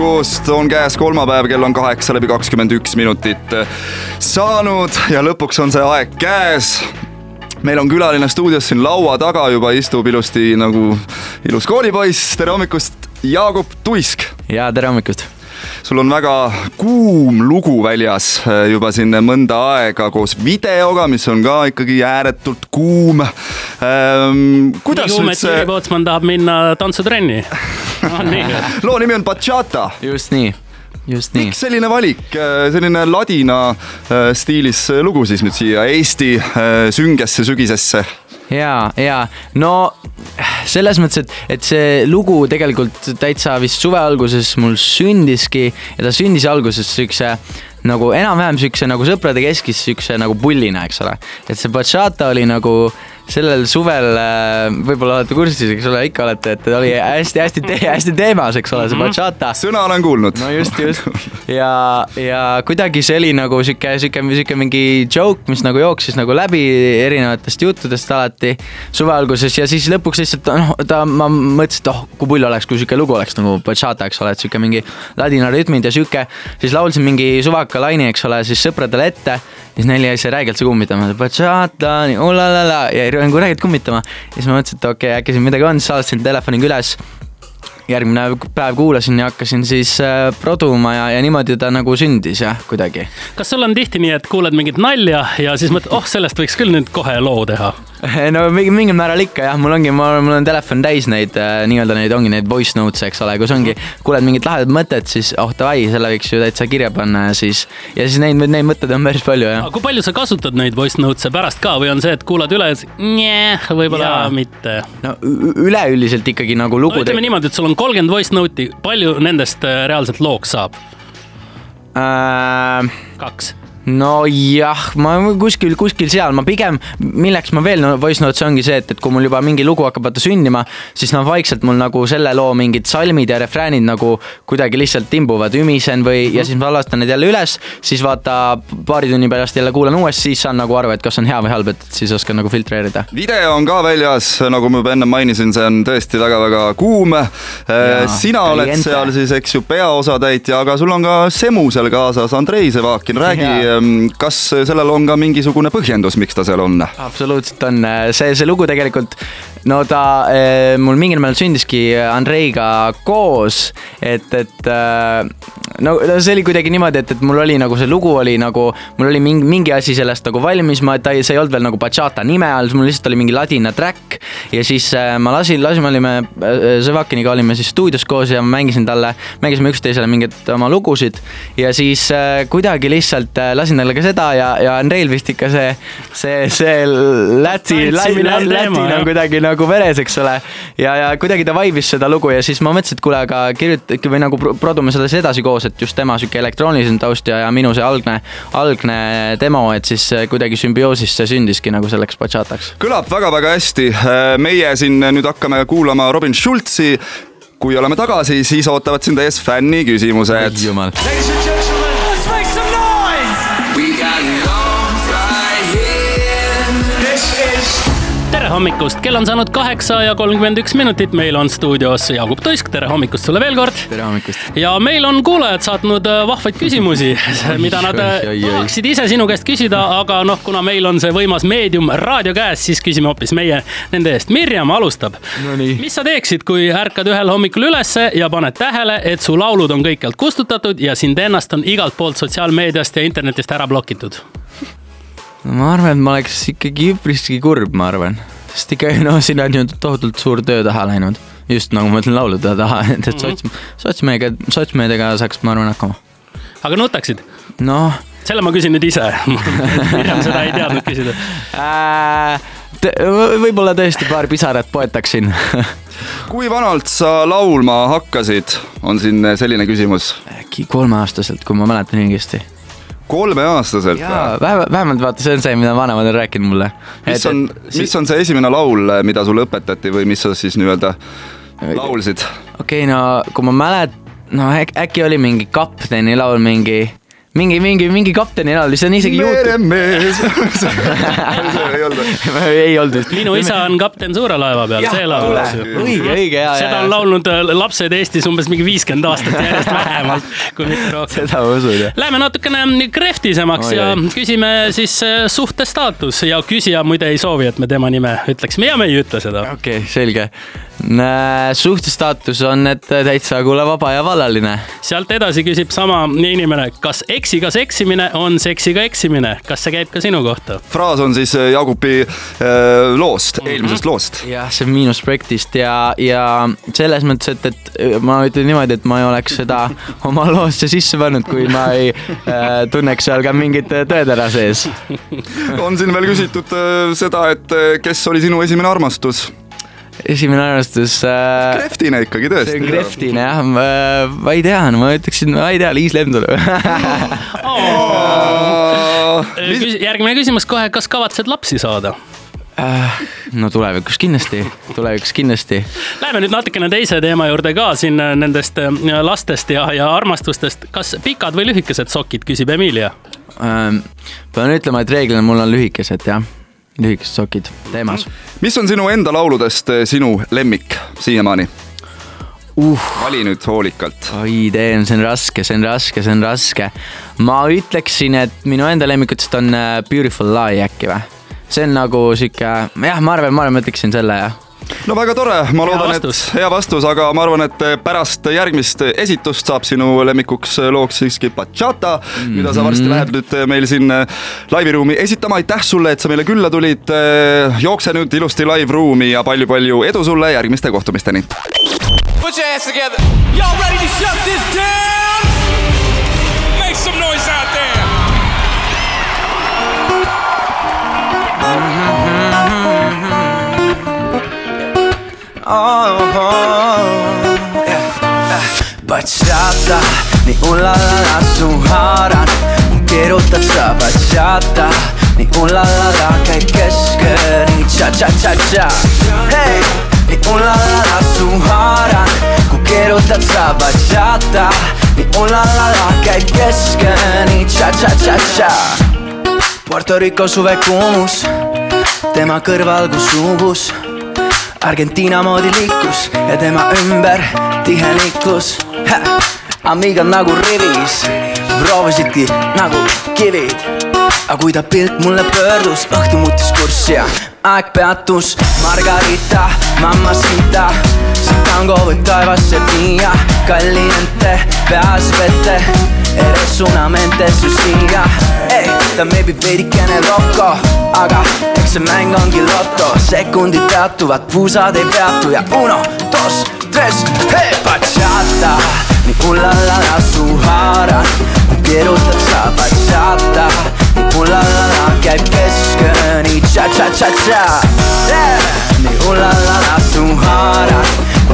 hommikust, on käes kolmapäev, kell on kaheksa läbi kakskümmend üks minutit saanud ja lõpuks on see aeg käes meil on külaline stuudios siin laua taga juba istub ilusti nagu ilus koolipoiss, tere hommikust, Jaagup Tuisk. ja tere hommikust sul on väga kuum lugu väljas äh, juba siin mõnda aega koos videoga, mis on ka ikkagi ääretult kuum ähm,. nii kuum, et Jüri Pootsman tahab minna tantsutrenni loo nimi on Bachata. just nii just nii. miks selline valik, äh, selline ladina äh, stiilis lugu siis nüüd siia Eesti süngesse sügisesse? ja, ja no selles mõttes, et, et see lugu tegelikult täitsa vist suve alguses mul sündiski ja ta sündis alguses siukse nagu enam-vähem siukse nagu sõprade keskis siukse nagu pullina, eks ole. et see bachata oli nagu sellel suvel äh, võib-olla olete kursis, eks ole, ikka olete, et oli hästi-hästi te hästi teemas, eks ole, see mhm. bachata. sõna olen kuulnud. no just, just ja, ja kuidagi see oli nagu sihuke, sihuke, sihuke mingi joke, mis nagu jooksis nagu läbi erinevatest juttudest alati suve alguses ja siis lõpuks lihtsalt noh, ta, ma mõtlesin, et oh, kui pull oleks, kui sihuke lugu oleks nagu bachata, eks ole, et sihuke mingi ladina rütmid ja sihuke, siis laulsin mingi suvaka laine, eks ole, siis sõpradele ette siis neil jäi see räigelt see kummitama, bachata, ulalala ja nagu räigelt kummitama. ja siis ma mõtlesin, et okei okay,, äkki siin midagi on, salvestasin telefoniga üles järgmine päev kuulasin ja hakkasin siis äh, produma ja, ja niimoodi ta nagu sündis jah, kuidagi. kas sul on tihti nii, et kuuled mingit nalja ja siis mõtled, oh, sellest võiks küll nüüd kohe loo teha? no mingi, mingil määral ikka jah, mul ongi, mul on telefon täis neid äh, nii-öelda neid ongi neid voice notes, eks ole, kus ongi, kuuled mingit lahedat mõtet, siis oh davai, selle võiks ju täitsa kirja panna ja siis. ja siis neid, neid mõtteid on päris palju jah. kui palju sa kasutad neid voice notes'e pärast ka või on see, et kuulad üle ja siis võib-olla mitte? no üleüldiselt ikkagi nagu lugu no,. ütleme niimoodi, et sul on kolmkümmend voice note'i, palju nendest äh, reaalselt looks saab äh...? kaks nojah, ma kuskil, kuskil seal, ma pigem, milleks ma veel no, voice notes ongi see, et, et kui mul juba mingi lugu hakkab vaata sündima, siis noh, vaikselt mul nagu selle loo mingid salmid ja refräänid nagu kuidagi lihtsalt imbuvad, ümisen või mm, -hmm. ja siis ma lastan need jälle üles, siis vaata paari tunni pärast jälle kuulan uuesti, siis saan nagu aru, et kas on hea või halb, et siis oskan nagu filtreerida. video on ka väljas, nagu ma juba enne mainisin, see on tõesti väga-väga kuum. Äh, sina oled kliente. seal siis, eks ju, peaosatäitja, aga sul on ka Semu seal kaasas, Andrei Sevakin, räägi Ehm, kas sellel on ka mingisugune põhjendus, miks ta seal on? absoluutselt on, see, see lugu tegelikult, no ta eh, mul mingil määral sündiski Andreiga koos, et, et eh, no see oli kuidagi niimoodi, et, et mul oli nagu see lugu oli nagu, mul oli mingi, mingi asi sellest nagu valmis, ma, ta ei, see ei olnud veel nagu bachata nime all, mul lihtsalt oli mingi ladina track ja siis äh, ma lasin, lasime, olime äh, Sevakiniga olime siis stuudios koos ja ma mängisin talle, mängisime üksteisele mingeid oma lugusid ja siis äh, kuidagi lihtsalt lasin talle ka seda ja, ja Andreil vist ikka see, see, see Läti, Läti, Läti on kuidagi nagu veres, eks ole. ja, ja kuidagi ta vaibis seda lugu ja siis ma mõtlesin, et kuule, aga kirjuta või nagu produme seda siis edasi koos, et just tema sihuke elektroonilisem taust ja, ja minu see algne, algne demo, et siis kuidagi sümbioosis see sündiski nagu selleks bachataks. kõlab väga-väga hästi meie siin nüüd hakkame kuulama Robin Schultzi. kui oleme tagasi, siis ootavad sind ees fänni küsimused. jumal. Hommikust, kell on saanud kaheksa ja kolmkümmend üks minutit, meil on stuudios Jaagup Tuisk, tere hommikust sulle veel kord. tere hommikust. ja meil on kuulajad saatnud äh, vahvaid küsimusi, mida nad äh, tahaksid ise sinu käest küsida, aga noh, kuna meil on see võimas meedium raadio käes, siis küsime hoopis meie nende eest. Mirjam alustab no. mis sa teeksid, kui ärkad ühel hommikul ülesse ja paned tähele, et su laulud on kõikjalt kustutatud ja sind ennast on igalt poolt sotsiaalmeediast ja internetist ära blokitud? ma arvan, et ma oleks ikkagi üpriski kurb, ma arvan sest ikka no siin on ju tohutult suur töö taha läinud. just nagu ma ütlen laulude taha, et, et sots, mhm. sotsmeediaga, sotsmeediaga saaks, ma arvan, hakkama. aga nutaksid? noh. selle ma küsin nüüd ise Mirjam seda ei teadnud küsida äh,. võib-olla tõesti paar pisarat poetaksin kui vanalt sa laulma hakkasid, on siin selline küsimus? äkki kolmeaastaselt, kui ma mäletan õigesti kolmeaastaselt või? vähemalt vaata, see on see, mida vanemad on rääkinud mulle. mis on, mis on see esimene laul, mida sulle õpetati või mis sa siis nii-öelda laulsid? okei okay,, no kui ma mäletan, no äk, äkki oli mingi kapteni laul, mingi mingi, mingi, mingi kapteni laul, see on isegi meremees. ei olnud. ei olnud vist. minu isa on kapten suure laeva peal, see laul. õige, õige ja, seda ja on. laulnud äh, lapsed Eestis umbes mingi viiskümmend aastat järjest vähemalt, kui mitte rohkem. seda ma usun jah. Läheme natukene krehvtisemaks Oi, ja oi. küsime siis äh, suhtestaatus ja küsija muide ei soovi, et me tema nime ütleksime ja me ei ütle seda. okei okay,, selge. Suhtestaatus on, et täitsa kuule vaba ja vallaline. sealt edasi küsib sama inimene, kas eksiga seksimine on seksiga eksimine, kas see käib ka sinu kohta? fraas on siis äh, Jagupi äh, loost, eelmisest loost. jah, see on Miinusprojektist ja, ja selles mõttes, et, et ma ütlen niimoodi, et ma ei oleks seda oma loosse sisse pannud, kui ma ei äh, tunneks seal ka mingit tõetera sees. on siin veel küsitud äh, seda, et äh, kes oli sinu esimene armastus? Esimene armastus äh,. Kreftine ikkagi see tõesti on. Kreftine jah, ma ei tea, no ma ütleksin, ma ei tea, Liis Lemsalu järgmine küsimus kohe, kas kavatsed lapsi saada? Äh, no tulevikus kindlasti, tulevikus kindlasti. Läheme nüüd natukene teise teema juurde ka siin äh, nendest äh, lastest ja, ja armastustest. kas pikad või lühikesed sokid, küsib Emilia. Ähm, pean ütlema, et reeglina mul on lühikesed jah, lühikesed sokid teemas mis on sinu enda lauludest äh, sinu lemmik siiamaani? uh.. vali nüüd hoolikalt. oi, teen, see on raske, see on raske, see on raske. ma ütleksin, et minu enda lemmikutest on äh, Beautiful Lie äkki või? see on nagu sihuke, jah, ma arvan, ma arvan, ma ütleksin selle jah. No väga tore, ma loodan, et hea vastus, aga ma arvan, et pärast järgmist esitust saab sinu lemmikuks looks siiski Bachata mm, -hmm. mida sa varsti lähed nüüd meil siin laiviruumi esitama. aitäh sulle, et sa meile külla tulid. jookse nüüd ilusti laiv-ruumi ja palju-palju edu sulle järgmiste kohtumisteni. Put your hands together. Y'all ready to shut this down? Bachata, nii ullalala su haaran, keerutad sa bachata, nii ullalala käib keskel, nii cha-cha-cha-cha. hei, nii ullalala su haaran, kui keerutad sa bachata, nii ullalala käib keskel, nii cha-cha-cha-cha. Puerto Rico suvekuumus, tema kõrval kus uubus Argentiina moodi liiklus ja tema ümber tihe liiklus. Amigad nagu rivis, proovisidki nagu kivid. aga kui ta pilt mulle pöördus, õhtu muutis kurssi ja aeg peatus. Margarita, mamacita, see tango võib taevasse viia, caliente, peas vette, eres una mente sucia. ei, ta meeldib veidikene roko, aga eks see mäng ongi loto, sekundid peatuvad, puusad ei peatu ja uno, dos, tres, hei, bachata, nii ullalala su haaran, keerutad sa bachata, nii ullalala käib keskel, nii cha-cha-cha-cha, nii ullalala su haaran,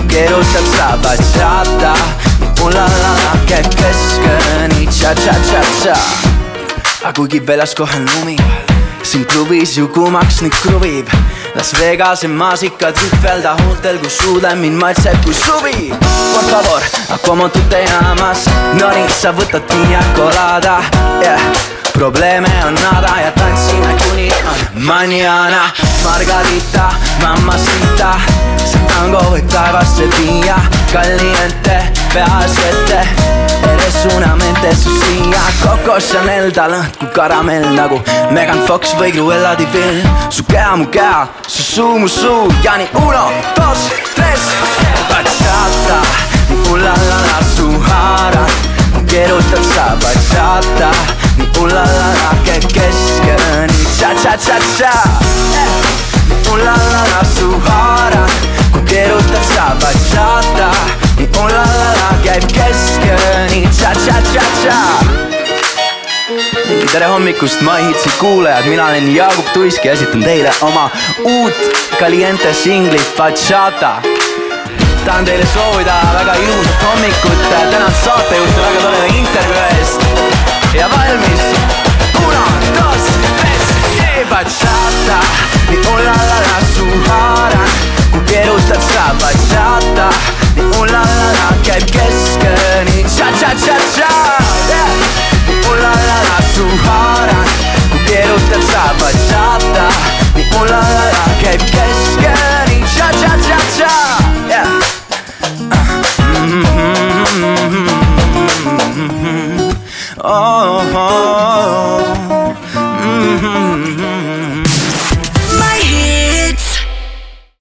keerutad sa bachata, nii ullalala käib keskel, nii cha-cha-cha-cha. Aga kuigi väljas kohal lumi, siin klubis ju kuumaks nüüd kruvib. Las Vegase maasikad hüpelda huultel, kui suudlen mind maitseb kui suvi. Por favor, como tu te llamas, no nii, sa võtad piña colada yeah.. probleeme on nada ja on mañana. Margarita, mamacita, see tango taevasse viia, caliente, peas vette Eres una mente sucia Coco Chanel tal õhk kui karamell nagu Megan Fox või Cruella de Vil. Su keha mu keha, su suu mu suu. Ja nii uno, dos, tres. Bachata, ullalala su haaran keerutad sa bachata, keskel, nii cha-cha-cha-cha nii ullalala su haaran, kui keerutad sa bachata, nii ullalala käib keskel, nii cha-cha-cha-cha tere hommikust, ma hitsi kuulajad, mina olen Jaagup Tuiski ja esitan teile oma uut Caliente singlit Bachata. tahan teile soovida väga ilusat hommikut, tänan saatejuhti väga toreda intervjuu eest